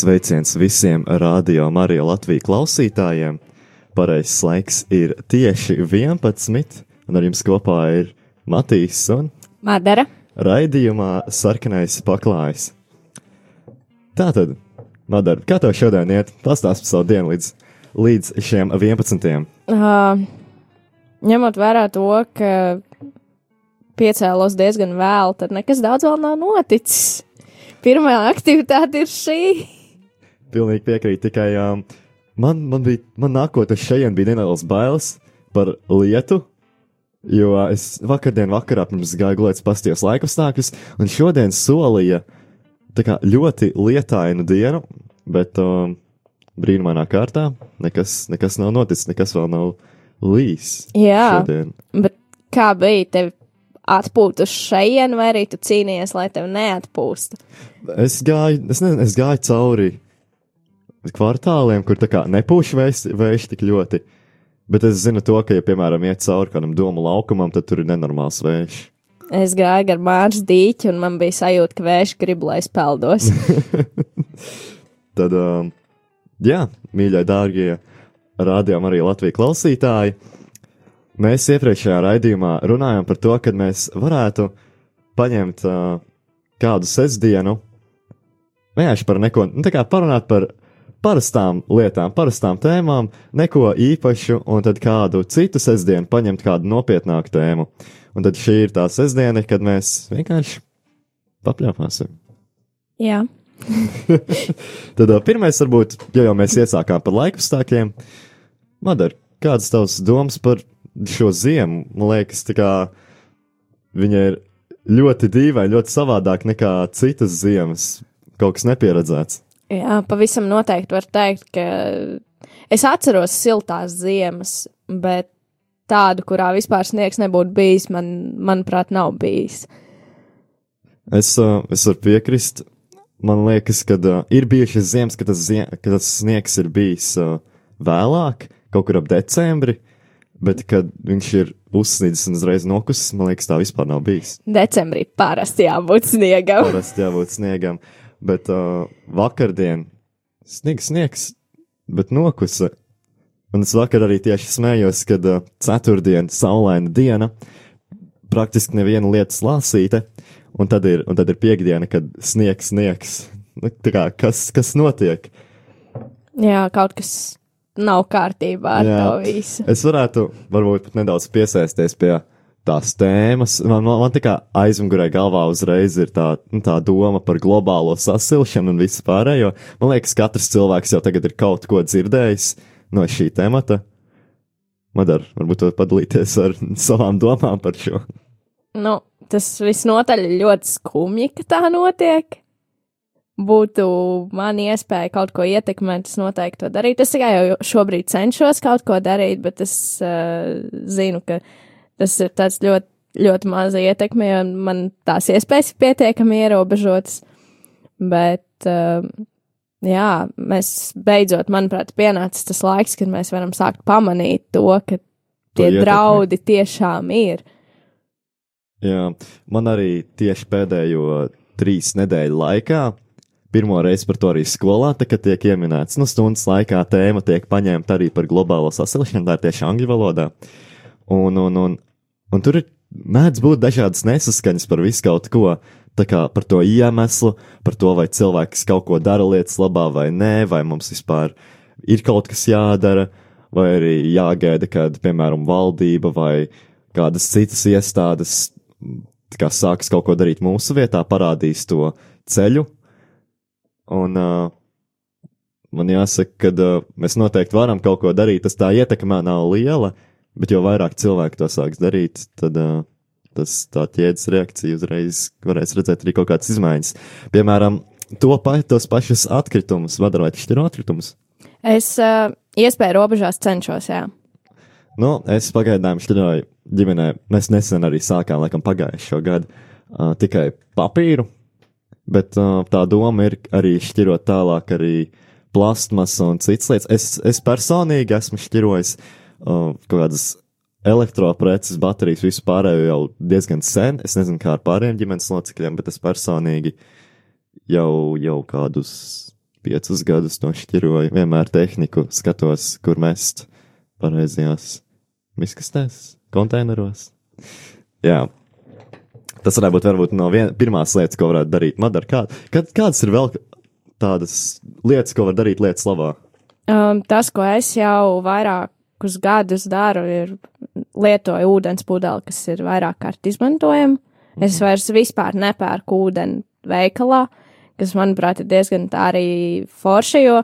Sveiciens visiem radio Marija Latvijas klausītājiem. Pareizais laiks ir tieši 11, un ar jums kopā ir Matīs un Madara. raidījumā Sarkanais paklājs. Tātad, Madara, kā tev šodien iet? Pastāst par savu dienu līdz, līdz šiem 11. Uh, ņemot vērā to, ka piecēlos diezgan vēl, tad nekas daudz vēl nav noticis. Pirmā aktivitāte ir šī. Pilnīgi piekrīt, tikai um, man, man bija, man nākot uz šejien bija nedaudz bailes par lietu, jo es vakardien vakarā pirms gāju gulēt pastījos laikapstākļus, un šodien solīja kā ļoti lietainu dienu, bet um, brīnumainā kārtā nekas, nekas nav noticis, nekas vēl nav līs. Jā, Šodien. bet kā bija tev atpūta uz šejienu, vai arī tu cīnījies, lai tev neatpūstu? Es gāju, es nezinu, es gāju cauri kvartāliem, kur tā kā nepūš vējš, vējš tik ļoti. Bet es zinu to, ka, ja, piemēram, iet cauri kādam domu laukumam, tad tur ir nenormāls vējš. Es gāju gar mājas dīķi, un man bija sajūta, ka vējš grib, lai es peldos. Tad, um, jā, mīļie, dārgie, rādījām arī Latvijas klausītāji. Mēs iepriekšējā raidījumā runājām par to, ka mēs varētu paņemt uh, kādu sestdienu, vienkārši par neko, nu, tā kā parunāt par parastām lietām, parastām tēmām, neko īpašu, un tad kādu citu sestdienu paņemt kādu nopietnāku tēmu. Un tad šī ir tā sestdiena, kad mēs vienkārši papļāpāsim. Jā, Tad pirmais, varbūt, ja jau mēs iesākām par laikapstākļiem, Madara, kādas tavas domas par šo ziemu? Man liekas, kā viņa ir ļoti dīvaina, ļoti savādāk nekā citas ziemas, kaut kas nepieredzēts. Jā, pavisam noteikti var teikt, ka es atceros siltās ziemas, bet tādu, kurā vispār sniegs nebūtu bijis, man, manuprāt, nav bijis. Es, uh, es varu piekrist. Man liekas, ka uh, ir bijušas ziemas, kad tas, zie kad tas sniegs ir bijis uh, vēlāk, kaut kur ap decembri, bet kad viņš ir uzsnīdis un uzreiz nokusis, man liekas, tā vispār nav bijis. Decembrī parasti jābūt sniegam. Parasti jābūt sniegam, bet uh, vakardien sniegs, sniegs, bet nokusa. Un es vakar arī tieši smējos, kad uh, ceturtdien, saulaina diena, praktiski neviena lieta slāsīte, un tad ir, un tad ir piekdiena, kad sniegs, sniegs. Nu, tā kā, kas, kas notiek? Jā, kaut kas nav kārtībā ar Jā. to visu. Es varētu varbūt pat nedaudz piesaisties pie tās tēmas. Man, man, man tikai aizmugurē galvā uzreiz ir tā, nu, tā doma par globālo sasilšanu un visu pārējo. Man liekas, katrs cilvēks jau tagad ir kaut ko dzirdējis no šī temata. Madara, varbūt tu padalīties ar savām domām par šo. Nu, tas visnotaļ ļoti skumji, ka tā notiek. Būtu man iespēja kaut ko ietekmēt, es noteikti to darītu. Es tikai jau šobrīd cenšos kaut ko darīt, bet es uh, zinu, ka tas ir tāds ļoti, ļoti maza ietekme, un man tās iespējas ir pietiekami ierobežotas. Bet, uh, jā, mēs beidzot, manuprāt, pienācis tas laiks, kad mēs varam sākt pamanīt to, ka tie ietekmi. draudi tiešām ir. Jā, man arī tieši pēdējo trīs nedēļu laikā, pirmo reizi par to arī skolā, tā, kad tiek ieminēts, nu, stundas laikā tēma tiek paņemta arī par globālo sasilšanu, tā ir tieši angļu valodā. Un, un, un, un tur ir mēdz būt dažādas nesaskaņas par visu kaut ko, tā kā par to iemeslu, par to, vai cilvēks kaut ko dara lietas labā vai nē, vai mums vispār ir kaut kas jādara, vai arī jāgaida, kad, piemēram, valdība vai kādas citas iestādes tā kā sāks kaut ko darīt mūsu vietā, parādīs to ceļu. Un uh, man jāsaka, ka uh, mēs noteikti varam kaut ko darīt. Tas tā ietekmē nav liela, bet jo vairāk cilvēku to sāks darīt, tad uh, tas tā ķēdes reakcija uzreiz varēs redzēt arī kaut kādas izmaiņas. Piemēram, to pa, tos pašus atkritumus, vadara vai šķiro atkritumus. Es uh, iespēju robežās cenšos, jā. Nu, es pagaidām šķiroju ģimenē. Mēs nesen arī sākām, laikam, pagājušo gadu uh, tikai papīru, bet uh, tā doma ir arī šķirot tālāk arī plastmas un citas lietas. Es, es personīgi esmu šķirojis uh, kaut kādas elektropreces, baterijas, visu pārējo jau diezgan sen. Es nezinu, kā ar pārējiem ģimenes locekļiem, bet es personīgi jau, jau kādus piecus gadus nošķiroju. Vienmēr tehniku skatos, kur mest pareizajās miskastēs, konteineros. Jā. Tas varētu būt varbūt no vien, pirmās lietas, ko varētu darīt Madara. Kā, kā, kādas ir vēl tādas lietas, ko var darīt lietas labā? Um, tas, ko es jau vairākus gadus daru, ir lietoju ūdens pudeli, kas ir vairāk kārt izmantojama. Es Mhm. vairs vispār nepērku ūdeni veikalā, kas, manuprāt, ir diezgan tā arī forši, jo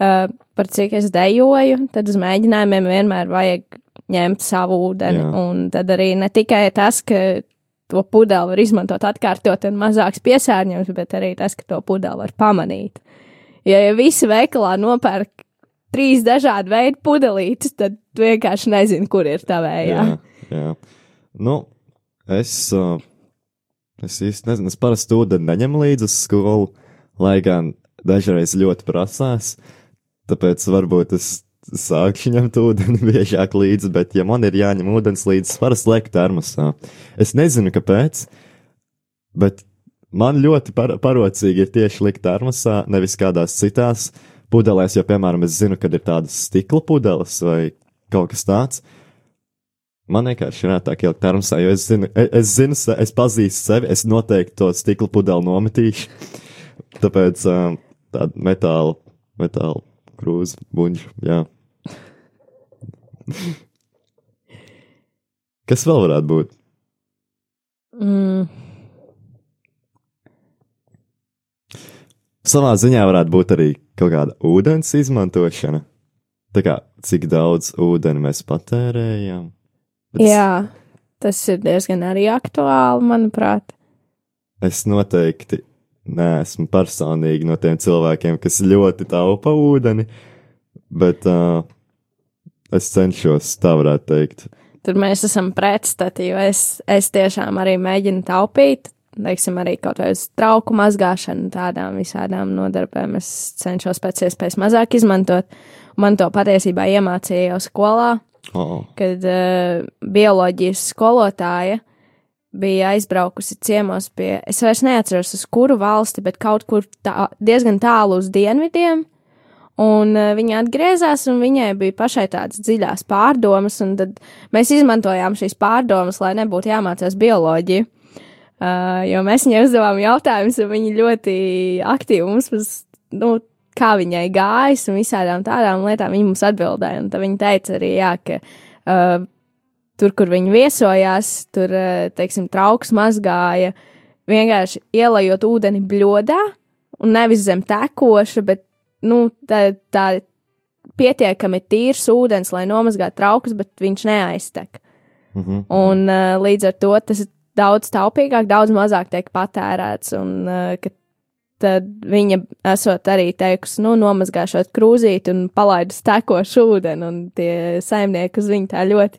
uh, par cik es dejoju, tad uz mēģinājumiem vienmēr vajag ņemt savu ūdeni. Jā. Un tad arī ne tikai tas, ka to pudeli var izmantot atkārtot un mazāks piesārņojums, bet arī tas, ka to pudeli var pamanīt. Ja, ja visi veikalā nopērk trīs dažādu veidu pudelītes, tad tu vienkārši nezini, kur ir tā vējā. jā, jā. Nu, es, uh, es īsti nezinu, es parasti ūdeni neņemu līdzi uz skolu, lai gan dažreiz ļoti prasās. Tāpēc varbūt es sākšu ņemt ūdeni biežāk līdzi, bet, ja man ir jāņem ūdens līdzi, es parasti lieku termosā. Es nezinu, kāpēc, bet man ļoti par parocīgi ir tieši likt termosā, nevis kādās citās pudelēs, jo, piemēram, es zinu, kad ir tādas stikla pudeles vai kaut kas tāds. Man vienkārši ir ērtāk ielikt termosā, jo es zinu, es, es zinu, es pazīstu sevi, es noteikti to stikla pudeli nometīšu. Tāpēc um, tāda metāla, metāla krūze, buļģa, jā. Kas vēl varētu būt? Mm, Savā ziņā varētu būt arī kaut kāda ūdens izmantošana. Tā kā cik daudz ūdeni mēs patērējam. Bet jā, tas ir diezgan arī aktuāli, manuprāt. Es noteikti neesmu personīgi no tiem cilvēkiem, kas ļoti taupa ūdeni, bet uh, es cenšos tā varētu teikt. Tur mēs esam pretstati, jo es, es tiešām arī mēģinu taupīt. Teiksim, arī kaut vai uz trauku mazgāšanu, tādām visādām nodarbēm es cenšos pēc iespējas mazāk izmantot. Man to patiesībā iemācīja jau skolā, Oh, kad uh, bioloģijas skolotāja bija aizbraukusi ciemos pie, es vairs neatceros uz kuru valsti, bet kaut kur tā, diezgan tālu uz dienvidiem. Un uh, viņa atgriezās, un viņai bija pašai tādas dziļās pārdomas, un tad mēs izmantojām šīs pārdomas, lai nebūtu jāmācās bioloģiju. Uh, jo mēs viņai uzdevām jautājumus, un viņa ļoti aktīvi mums, uz, nu, kā viņai gājas, un visādām tādām lietām viņa mums atbildēja. Un tad viņa teica arī, jā, ka uh, tur, kur viņi viesojās, tur, uh, teiksim, trauks mazgāja, vienkārši ielējot ūdeni bļodā, un nevis zem tekoša, bet, nu, tā, tā pietiekami tīrs ūdens, lai nomazgātu traukus, bet viņš neaiztek. mm -hmm. Un uh, līdz ar to tas ir daudz taupīgāk, daudz mazāk tiek patērēts. Un, uh, tad viņa esot arī teikusi, nu, nomazgāšot krūzīti un palaidus tekošu ūdeni, un tie saimnieki uz viņu tā ļoti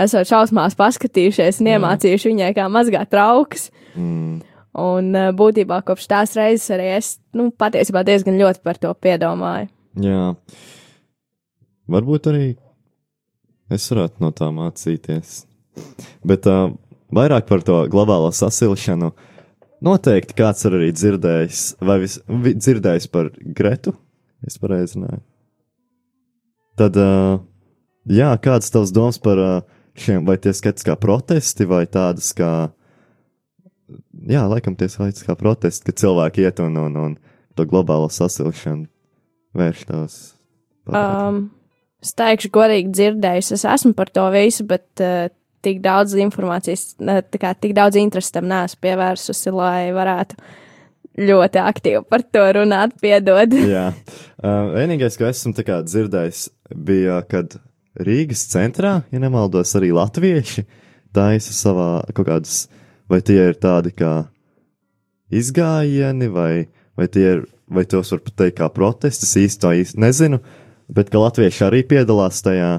esot šausmās paskatījušies un iemācījuši viņai, kā mazgāt traukus. mm, Un uh, būtībā kopš tās reizes arī es, nu, patiesībā diezgan ļoti par to piedomāju. jā. Varbūt arī es varētu no tā mācīties. Bet uh, vairāk par to globālo sasilšanu. Noteikti kāds ir arī dzirdējis, vai vis, vi, dzirdējis par Gretu. Es pareizi runāju. Tad, uh, jā, kāds tavs domas par uh, šiem, vai tie skaits kā protesti, vai tādas kā, jā, laikam tie skaits kā protesti, ka cilvēki iet un, un, un to globālo sasilšanu vērš tās. Um, es teikšu, godīgi dzirdējusi, es esmu par to visu, bet uh, tik daudz informācijas, kā tik daudz interesi tam neesmu pievērsusi, lai varētu ļoti aktīvi par to runāt, piedod. Jā, uh, vienīgais, ko esmu dzirdējis, bija, kad Rīgas centrā, ja nemaldos, arī latvieši taisa savā kaut kādus, vai tie ir tādi kā izgājieni, vai, vai tie ir, vai tos var pat teikt kā protestus, īsti to īsti nezinu, bet ka latvieši arī piedalās tajā.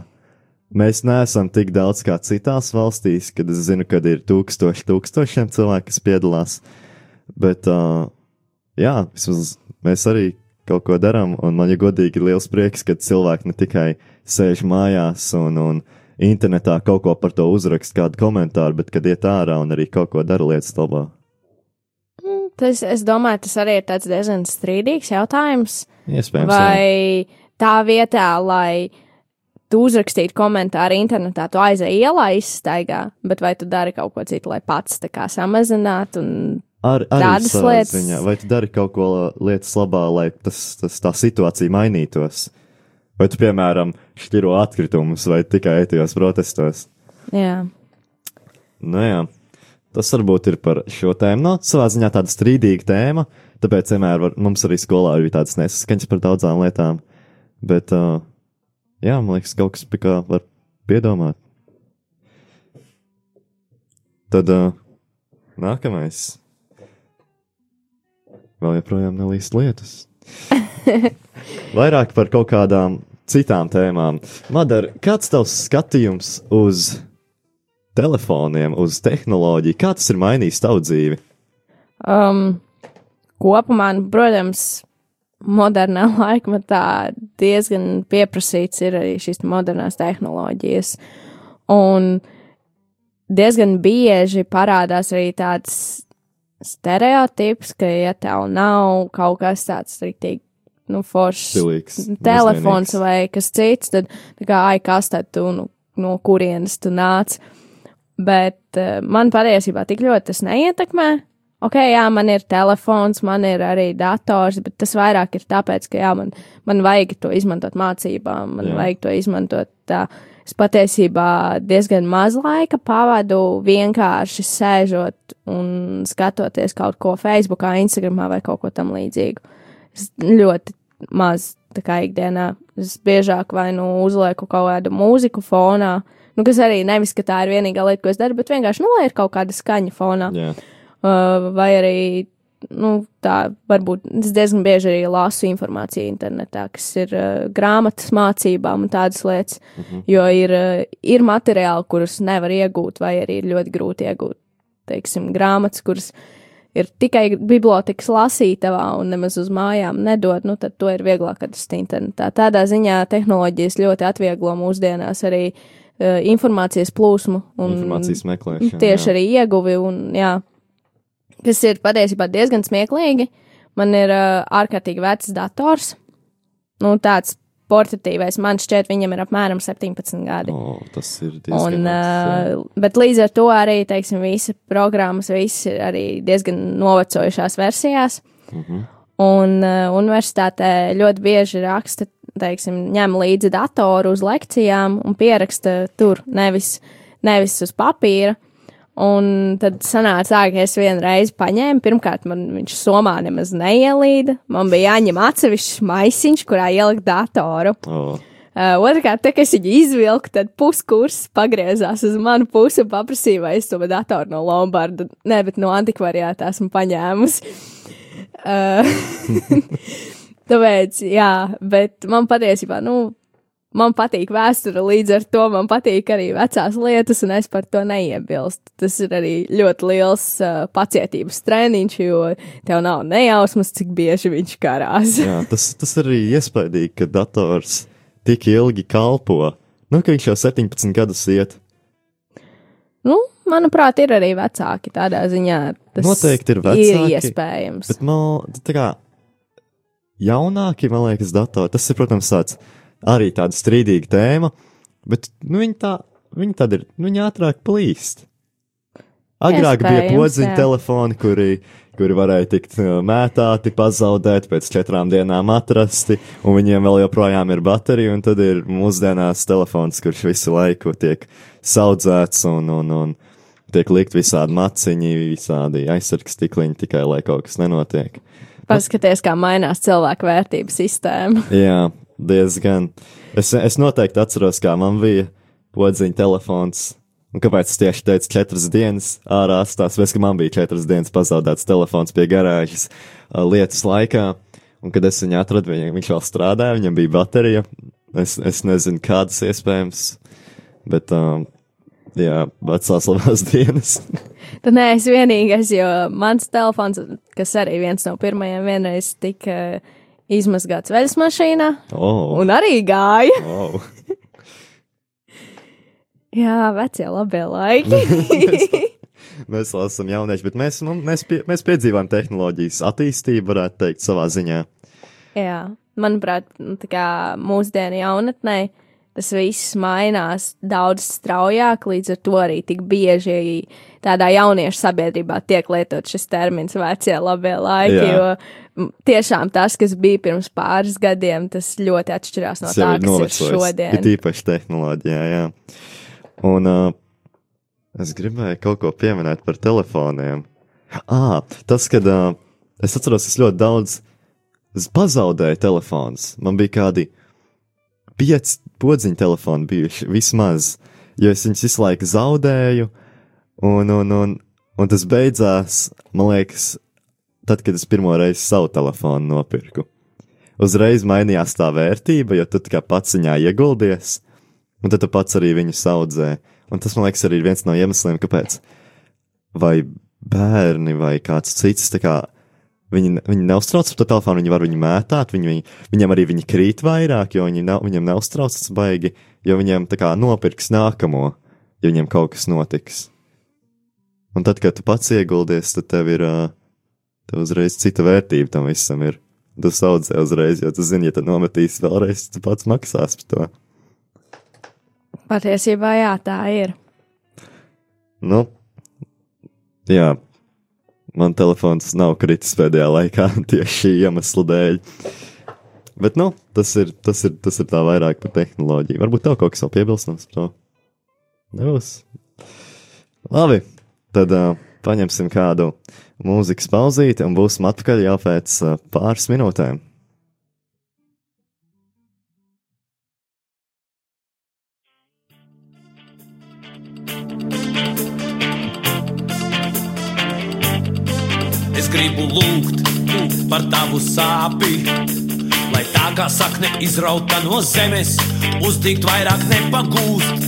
Mēs neesam tik daudz kā citās valstīs, kad es zinu, kad ir tūkstoši, tūkstošiem cilvēku, kas piedalās. Bet, uh, jā, vismaz mēs arī kaut ko darām, un man ir godīgi liels prieks, ka cilvēki ne tikai sēž mājās un, un internetā kaut ko par to uzrakst, kādu komentāru, bet kad iet ārā un arī kaut ko dara lietas labā. Mm, tas, es domāju, tas arī ir tāds diezgan strīdīgs jautājums. Iespējams. jā. Vai tā vietā, lai tu uzrakstītu komentāru internetā, tu aizēji ielā izstaigā, bet vai tu dari kaut ko citu, lai pats tā kā samazinātu un Ar, arī tādas lietas. Ziņā. Vai tu dari kaut ko lietas labā, lai tas, tas tā situācija mainītos? Vai tu, piemēram, šķiro atkritumus vai tikai ejos protestos? jā. Nu, jā. Tas varbūt ir par šo tēmu. No, savā ziņā tāda strīdīga tēma, tāpēc vienmēr var, mums arī skolā bija tādas nesaskaņas par daudzām lietām. Bet, uh, jā, man liekas, kaut kas pie kā var piedomāt. Tad uh, nākamais. Vēl joprojām nelīst lietas. Vairāk par kaut kādām citām tēmām. Madara, kāds tavs skatījums uz telefoniem, uz tehnoloģiju? Kā tas ir mainījis tavu dzīvi? Um, kopumā, nu, protams, modernā laikmetā diezgan pieprasīts ir arī šīs modernās tehnoloģijas. Un diezgan bieži parādās arī tāds stereotips, ka, ja tev nav kaut kas tāds rīktīgi, nu, foršs Stilīgs, telefons mūsdienīgs. vai kas cits, tad, tā kā, ai, kas tad tu, nu, no kurienes tu nāc. Bet uh, man patiesībā tik ļoti tas neietekmē. Ok, jā, man ir telefons, man ir arī dators, bet tas vairāk ir tāpēc, ka jā, man, man vajag to izmantot mācībām, man Jā. vajag to izmantot tā. Es patiesībā diezgan maz laika pavadu vienkārši sēžot un skatoties kaut ko Facebookā, Instagramā vai kaut ko tam līdzīgu. Es ļoti maz tā kā ikdienā. Es biežāk vai nu uzlieku kaut kādu mūziku fonā, nu, kas arī nevis, ka tā ir vienīgā lieta, ko es daru, bet vienkārši, nu, lai ir kaut kāda skaņa fonā. Uh, vai arī, nu, tā varbūt es diezgan bieži arī lasu informāciju internetā, kas ir uh, grāmatas mācībām un tādas lietas, uh -huh. jo ir, uh, ir materiāli, kurus nevar iegūt, vai arī ir ļoti grūti iegūt, teiksim, grāmatas, kuras ir tikai bibliotekas lasītavā un nemaz uz mājām nedod, nu, tad to ir vieglāk atrast internetā. Tādā ziņā tehnoloģijas ļoti atvieglo mūsdienās arī uh, informācijas plūsmu un informācijas meklēšana. tieši jā. arī ieguvi, un jā, kas ir patiesībā diezgan smieklīgi. Man ir uh, ārkārtīgi vecs dators, nu, tāds portatīvais. Man šķiet, viņam ir apmēram 17 gadi. O, tas ir diezgan. Un, uh, bet līdz ar to arī, teiksim, visa programmas, viss ir arī diezgan novecojušās versijās. Mhm. Un uh, universitātē ļoti bieži raksta, teiksim, ņem līdzi datoru uz lekcijām un pieraksta tur, nevis, nevis uz papīra. Un tad sanāca tā, ka es vienu reizi paņēmu, pirmkārt, man viņš somā nemaz neielīda. Man bija jāņem atsevišķs maisiņš, kurā ielikt datoru. O, Uh, Otrakārt, tā, kad es viņu izvilku, tad puskurs pagriezās uz manu pusi un paprasīja, vai es to datoru no Lombarda, ne, bet no antikvariāta esmu paņēmusi. Uh, tāpēc, jā, bet man patiesībā, nu, man patīk vēsture, līdz ar to man patīk arī vecās lietas, un es par to neiebilstu. Tas ir arī ļoti liels uh, pacietības treniņš, jo tev nav nejausmas, cik bieži viņš karās. jā, tas, tas arī iespaidīgi, ka dators tik ilgi kalpo. Nu, ka viņš jau 17 gadus iet. Nu, manuprāt, ir arī vecāki tādā ziņā. Tas Noteikti ir vecāki, Ir iespējams. Bet man, tā kā jaunāki, man liekas, datori, tas ir, protams, tāds arī tāda strīdīga tēma, bet, nu, viņi tā, viņi tad ir, nu, viņi ātrāk plīst. Agrāk bija Iespējams, podziņa jā. telefoni, kuri, kuri varēja tikt uh, mētāti, pazaudēti, pēc četrām dienām atrasti, un viņiem vēl joprojām ir baterija, un tad ir mūsdienās telefons, kurš visu laiku tiek saudzēts un, un, un tiek likt visādi maciņi, visādi aizsargs stikliņi tikai, lai kaut kas nenotiek. Paskaties, kā mainās cilvēku vērtību sistēma. Jā, diezgan. Es, es noteikti atceros, kā man bija podziņa telefons. Un kāpēc es tieši teicu, četras dienas ārā stāsts? Tāpēc, ka man bija četras dienas pazaudēts telefons pie garāžas uh, lietas laikā. Un, kad es viņu atradu, viņa, viņš vēl strādāja, viņam bija baterija. Es, es nezinu, kādas iespējams, bet, um, jā, vecās labās dienas. Tad nē, es vienīgais, jo mans telefons, kas arī viens no pirmajiem, vienreiz tika izmazgāts veļas mašīnā, oh, un arī gāja. oh. Jā, vecie labie laiki. mēs esam jaunieši, bet mēs, nu, mēs, pie, mēs piedzīvojam tehnoloģijas attīstību, varētu teikt, savā ziņā. Jā, manuprāt, nu, tā kā mūsdienu jaunatnē tas viss mainās daudz straujāk, līdz ar to arī tik bieži tādā jauniešu sabiedrībā tiek lietot šis termins vecie labie laiki, Jā. jo tiešām tas, kas bija pirms pāris gadiem, tas ļoti atšķirās no Tas tā, ir kas ir novecojis. šodien. Ir īpaši tehnoloģijā, jā. Un uh, es gribēju kaut ko pieminēt par telefoniem. Ah, tas, kad uh, es atceros, es ļoti daudz es pazaudēju telefons. Man bija kādi pieci podziņu telefoni bijuši vismaz, jo es viņus visu laiku zaudēju, un, un, un, un tas beidzās, man liekas, tad, kad es pirmo reizi savu telefonu nopirku. Uzreiz mainījās tā vērtība, jo tu kā pats viņā ieguldies, un tad tu pats arī viņu saudzē. Un tas, man liekas, arī ir viens no iemesliem, kāpēc vai bērni vai kāds cits, kā viņi, viņi neuztrauc par to telefonu, viņi var viņu mētāt, viņi, viņi, viņam arī viņi krīt vairāk, jo viņi nav, viņam neuztrauc tas baigi, jo viņiem tā kā nopirks nākamo, ja viņiem kaut kas notiks. Un tad, kad tu pats ieguldies, tad tev ir, tev uzreiz cita vērtība tam visam ir. Tu saudzē uzreiz, jo tu zini, ja tu nometīs vēlreiz, tu pats maksās par to. Patiesībā jā, tā ir. Nu, jā, man telefons nav kritis pēdējā laikā tieši šī iemesla dēļ. Bet, nu, tas ir, tas ir, tas ir tā vairāk par tehnoloģiju. Varbūt tev kaut kas vēl piebilstams par to? Nebūs. Labi, tad uh, paņemsim kādu mūzikas pauzīti un būsim atpakaļ jau pēc uh, pāris minūtēm. Gribu lūgt par tavu sāpju, lai tā kā sakne izrauta no zemes, uzdīgt vairāk nepagūst.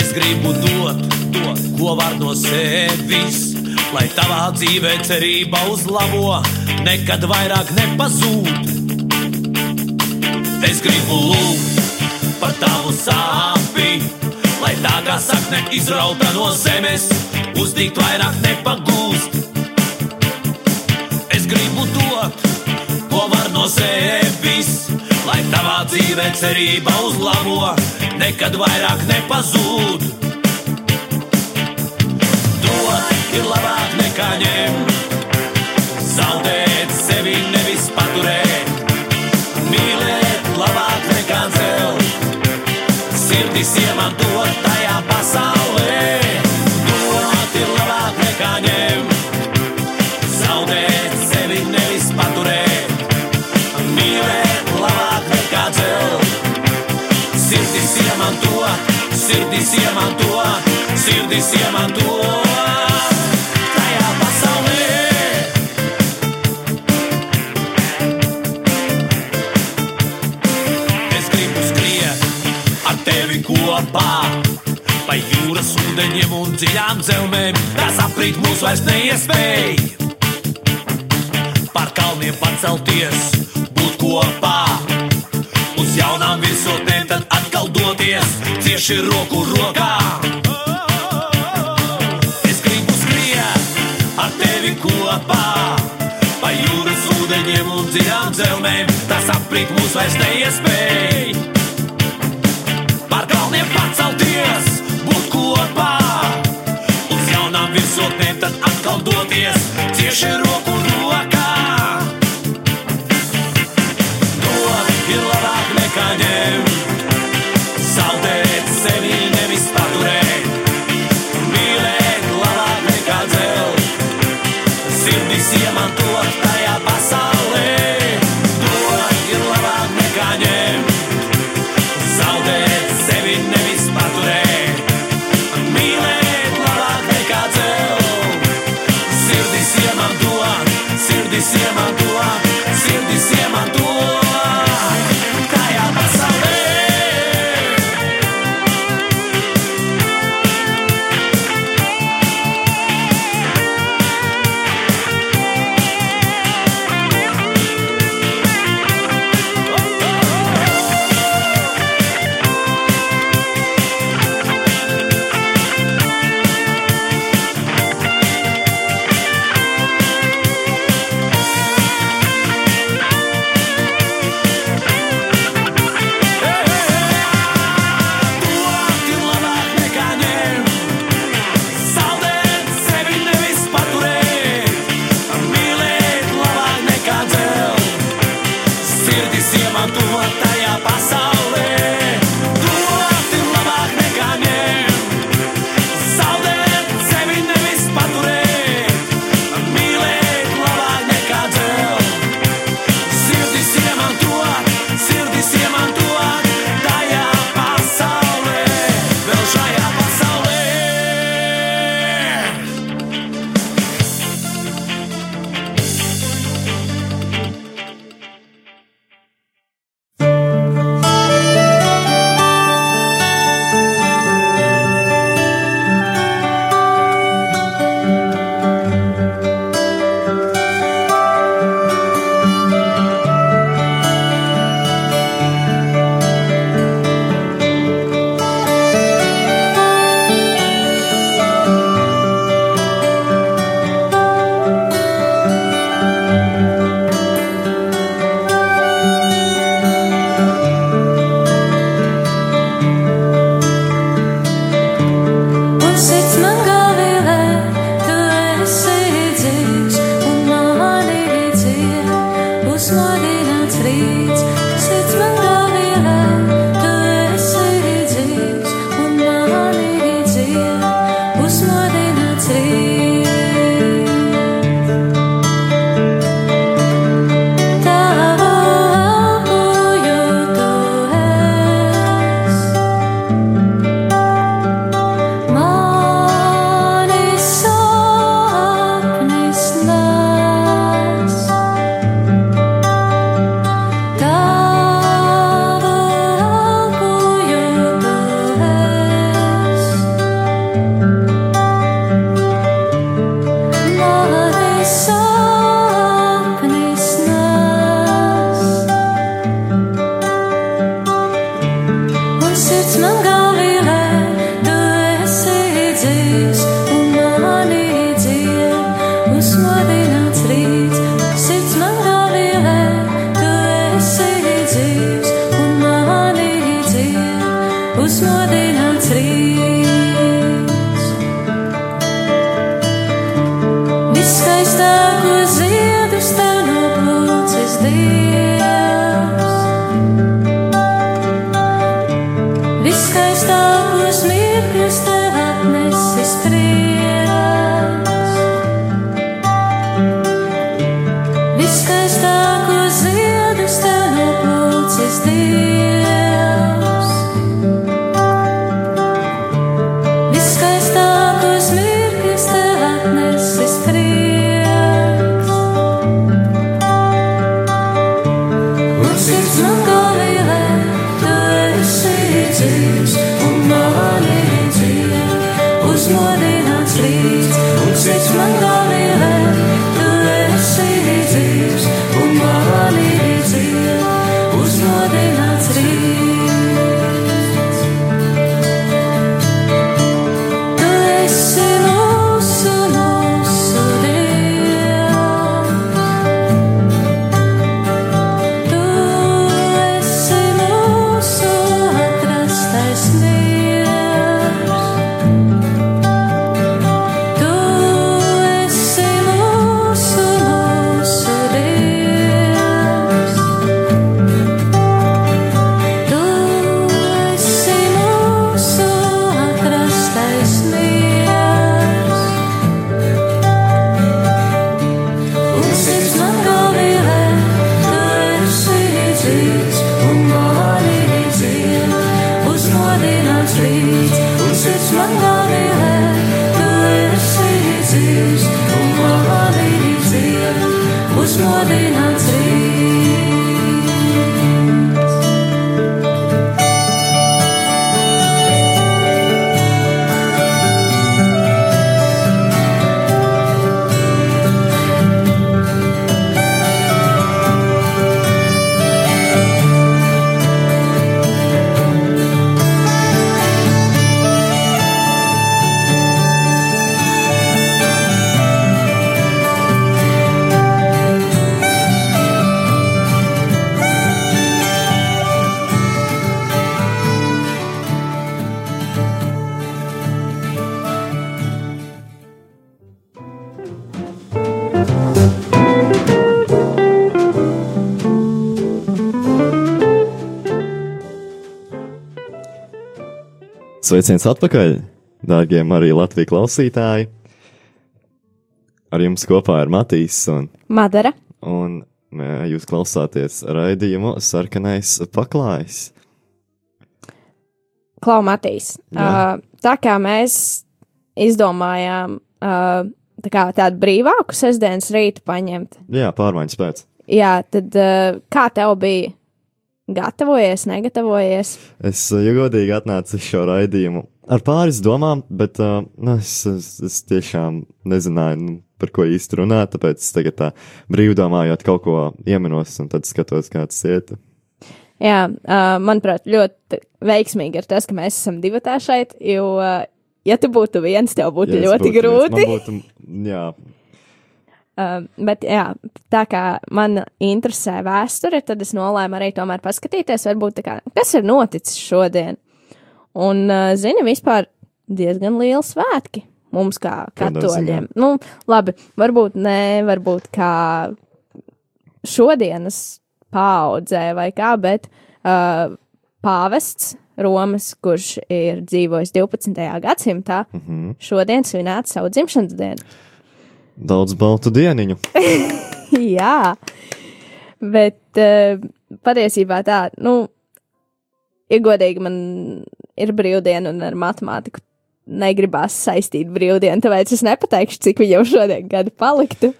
Es gribu dot to, ko var no sevis, lai tavā dzīvē cerība uz labo nekad vairāk nepazūd. Es gribu lūgt par tavu sāpju, lai tā kā sakne izrauta no zemes, uzdīgt vairāk nepagūst. No sevis, lai tavā dzīvē cerība uz labo nekad vairāk nepazūd. Dot ir labāk nekā ņemt, zaudēt sevi nevis paturēt, mīlēt labāk nekā dzelt, sirdis iemantot tajā pasaulē. Iemanto, sirdis iemanto, sirdis iemanto. Tajā pasaulē es gribu skriet ar tevi kopā. Pa jūras ūdeņiem un dziļām dzelzmēm, kas aprīt mūs vairs neiespēja. Par kalniem pacelties, būt kopā. Uz jaunām virsotnēm tad atkal cieši roku rokā. Es gribu skriet ar tevi kopā. Pa jūras ūdeņiem un dziļām dzelzmēm, tas aprīt mūs vairs neiespēja par kalniem pacelties, būt kopā. Uz jaunām virsotnēm tad atkal doties, cieši roku rokā. Uzmodināts rīts. Viskaistāko ziedus tev noplūcis Dievs. Sveiciens atpakaļ, dārgie arī Latvijas klausītāji. Ar jums kopā ir Matīs, un, Madara. un ē, jūs klausāties raidījumu Sarkanais paklājs. Klau Matīs. Uh, tā kā mēs izdomājām uh, tā kā tādu brīvāku sestdienas rītu paņemt, Jā, pārmaiņas pēc. jā, tad uh, kā tev bija? Gatavojies, negatavojies? Es, eh, ja godīgi, atnācu uz šo raidījumu ar pāris domām, bet uh, nu, es, es, es tiešām nezināju, nu, par ko īsti runāt, tāpēc es tagad tā brīvdomājot kaut ko ieminos un tad skatos, kāds iet. Jā, uh, manuprāt, ļoti veiksmīgi ir tas, ka mēs esam divi tā šeit, jo, uh, ja tu būtu viens, tev būtu Ja ļoti būtu viens, grūti. Man būtu, jā, Uh, bet, jā, tā kā man interesē vēsture, tad es nolēmu arī tomēr paskatīties, varbūt, kā, kas ir noticis šodien. Un, uh, zini, vispār diezgan liela svētki mums kā katoļiem. Nu, labi, varbūt ne, varbūt kā šodienas paudzē vai kā, bet uh, pāvests Romas, kurš ir dzīvojis 12. gadsimtā, mm -hmm. šodien svinētu savu dzimšanas dienu. Daudz baltu dieniņu. Jā, bet uh, patiesībā tā, nu, ir godīgi, man ir brīvdiena un ar matemātiku negribās saistīt brīvdienu, tāpēc es nepateikšu, cik viņam šodien gadi paliktu.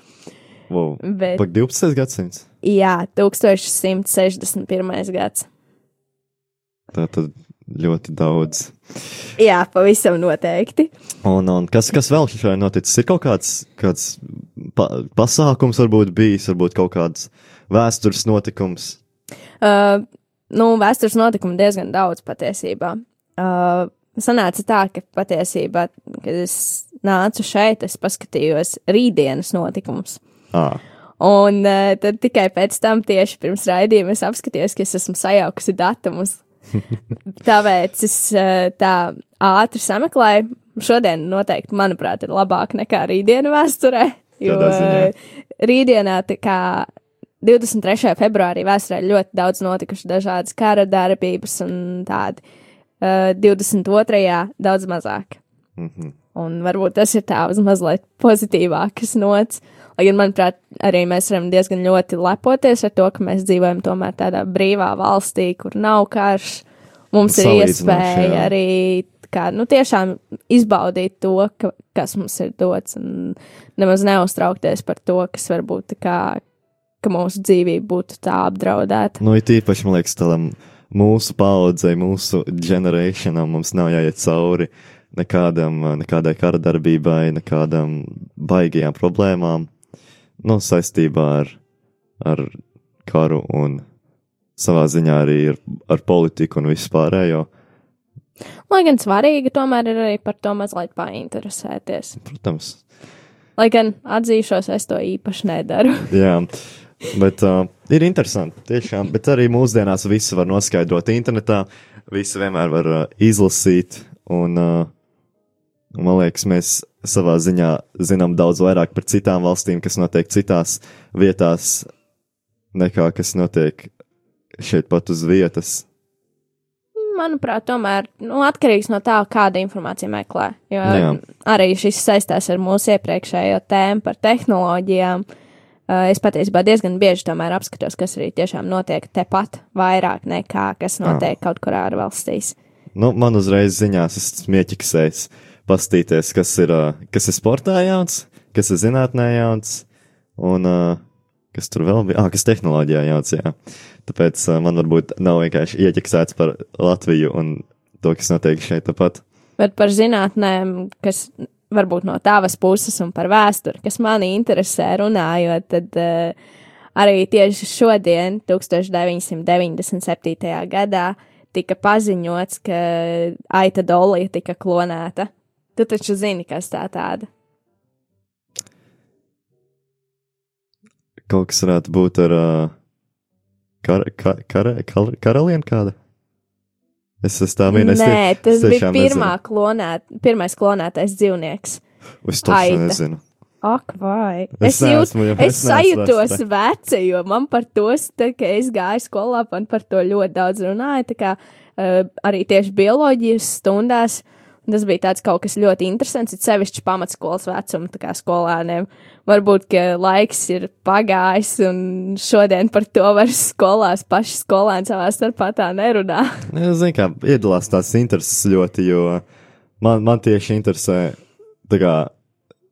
Wow. Bet, Pak 12. gadsimts. jā, 1161. gads. Tā tad ļoti daudz. Jā, pavisam noteikti. Un, un kas, kas vēl šajā noticis? Ir kaut kāds, kāds pa, pasākums, varbūt bijis, varbūt kaut kāds vēstures notikums. Uh, nu, vēstures notikumu diezgan daudz patiesībā. Uh, sanāca tā, ka patiesībā, kad es nācu šeit, es paskatījos rītdienas notikumus. Ah, Un uh, tad tikai pēc tam, tieši pirms raidījuma, es apskatījos, ka es esmu sajaukusi datumus. Tāpēc es uh, tā ātri sameklēju. Šodien noteikti, manuprāt, ir labāk nekā rītdiena vēsturē. Jo uh, rītdienā, kā 23. februārī vēsturē ļoti daudz notikuši dažādas kara darbības un tādi. Uh, 22. daudz mazāk. mhm. Un varbūt tas ir tā uz mazliet pozitīvākas nots. Lai gan, manuprāt, arī mēs varam diezgan ļoti lepoties ar to, ka mēs dzīvojam tomēr tādā brīvā valstī, kur nav karš. Mums ir iespēja jā. arī kā, nu, tiešām izbaudīt to, ka, kas mums ir dots, un nemaz neuztraukties par to, kas varbūt tā kā, ka mūsu dzīvība būtu tā apdraudēta. Nu, it īpaši, man liekas, tādam mūsu paudzei, mūsu ģenerēšanām mums nav jāiet cauri nekādam, nekādai kara darbībai, nekādam baigajām problēmām, nu, saistībā ar, ar karu un savā ziņā arī ar, ar politiku un visu pārējo. Lai gan svarīgi tomēr ir arī par to mazliet painteresēties. Protams, Lai gan atzīšos, es to īpaši nedaru. Jā, bet uh, ir interesanti. Tiešām, bet arī mūsdienās visu var noskaidrot internetā. Visu vienmēr var uh, izlasīt. Un, uh, man liekas, mēs savā ziņā zinām daudz vairāk par citām valstīm, kas notiek citās vietās, nekā kas notiek šeit pat uz vietas. Manuprāt, tomēr nu, atkarīgs no tā, kāda informācija meklē. Jo Jā. arī šis saistās ar mūsu iepriekšējo tēmu par tehnoloģijām. Uh, Es patiesībā diezgan bieži tomēr apskatos, kas arī tiešām notiek tepat vairāk nekā kas notiek kaut kur ārvalstīs. Nu, man uzreiz ziņās es esmu ieķiksējis pastīties, kas ir, kas ir sportā jauns, kas ir zinātnē jauns, un kas tur vēl bija, ah, kas tehnoloģijā jauns, jā. Tāpēc man varbūt nav vienkārši ieķiksēts par Latviju un to, kas notiek šeit tāpat. Bet par zinātnēm, kas varbūt no tavas puses un par vēsturi, kas mani interesē runājot, tad uh, arī tieši šodien, 1997. gadā, tika paziņots, ka Aita Dolija tika klonēta. Tu taču zini, kas tā tāda. Kaut kas varētu būt ar uh, kar, kar, kar, kar, karalieni kāda? Es esmu tā tie- Nē, es tas bija pirmā klonēt, pirmais klonētais dzīvnieks. nezinu. Es to nezinu. Ak, vai. Es Es, jūt, neesmu jau- es es sajūtos vēsturē. veci, jo man par to, tad, kad es gāju skolā, man par to ļoti daudz runāja. Tā kā uh, arī tieši bioloģijas stundās. un Tas bija tāds kaut kas ļoti interesants, it sevišķi pamatskolas vecuma kā skolēniem. Varbūt, ka laiks ir pagājis, un šodien par to vairs skolās paši skolēni savā starpā tā nerunā. Es zinu, kā iedalās tās intereses ļoti, jo man, man tieši interesē kā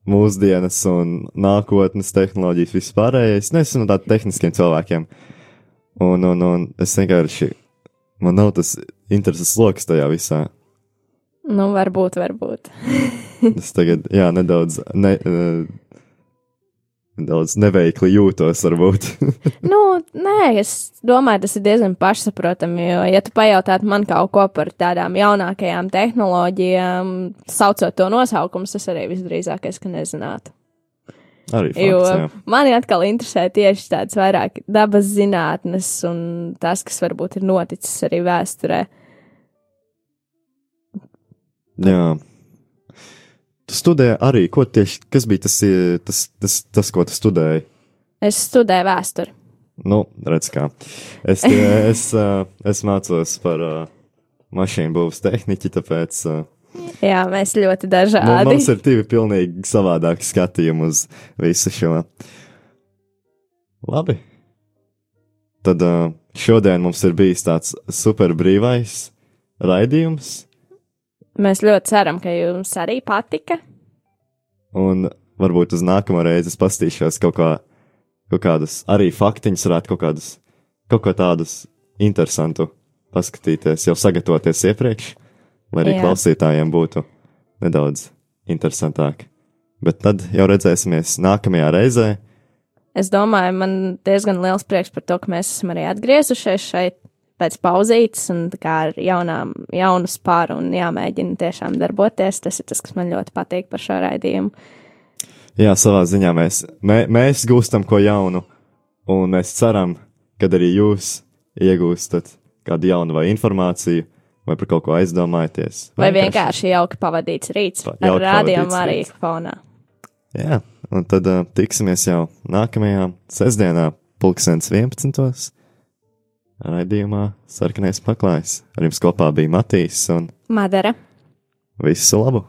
mūsdienas un nākotnes tehnoloģijas vispārējais. Nu, es esmu no tādiem tehniskiem cilvēkiem. Un, un, un es vienkārši, man nav tas intereses lokus tajā visā. Nu, varbūt, varbūt. Es tagad, jā, nedaudz, ne, eh, nedaudz neveikli jūtos, varbūt. Nu, nē, es domāju, tas ir diezgan pašsaprotami. Jo, ja tu pajautātu man kaut ko par tādām jaunākajām tehnoloģijām, saucot to nosaukumu, tas arī visdrīzākais, ka nezinātu. Arī Jo fakts, jā. mani atkal interesē tieši tāds vairāk dabas zinātnes un tas, kas varbūt ir noticis arī vēsturē. Jā. Tu studēji arī, ko tieši, kas bija tas, eh, tas, tas, tas ko tu studēji? Es studēju vēsturi. Nu, redz kā. Es, tie- es, eh, es mācos par mašīnu būvs tehniķi, tāpēc Jā, mēs ļoti dažādi. mums ir divi pilnīgi savādāki skatījumi uz visu šo. Labi. Tad šodien mums ir bijis tāds super brīvais raidījums. Mēs ļoti ceram, ka jums arī patika. Un varbūt uz nākamo reizi es pastīšos kaut, kā, kaut kādus arī faktiņus, varētu kaut kādus, kaut ko tādus interesantu paskatīties, jau sagatavoties iepriekš, lai arī Jā. klausītājiem būtu nedaudz interesantāk. Bet tad jau redzēsimies nākamajā reizē. Es domāju, man diezgan liels prieks par to, ka mēs esam arī atgriezušies šeit pēc pauzītes un kā ar jaunām, jaunu spāru un jāmēģina tiešām darboties. Tas ir tas, kas man ļoti patīk par šo raidījumu. Jā, savā ziņā mēs, mē, mēs gūstam ko jaunu, un mēs ceram, ka arī jūs iegūstat kādu jaunu vai informāciju, vai par kaut ko aizdomājaties. Vai vienkārši jauki pavadīts rīts Pa- ar rādījumu arī fonā. Jā, un tad uh, tiksimies jau nākamajā sestdienā, pulkstens 11. Raidījumā Sarkanais paklājs. Ar jums kopā bija Matīs un Madara. visu labu!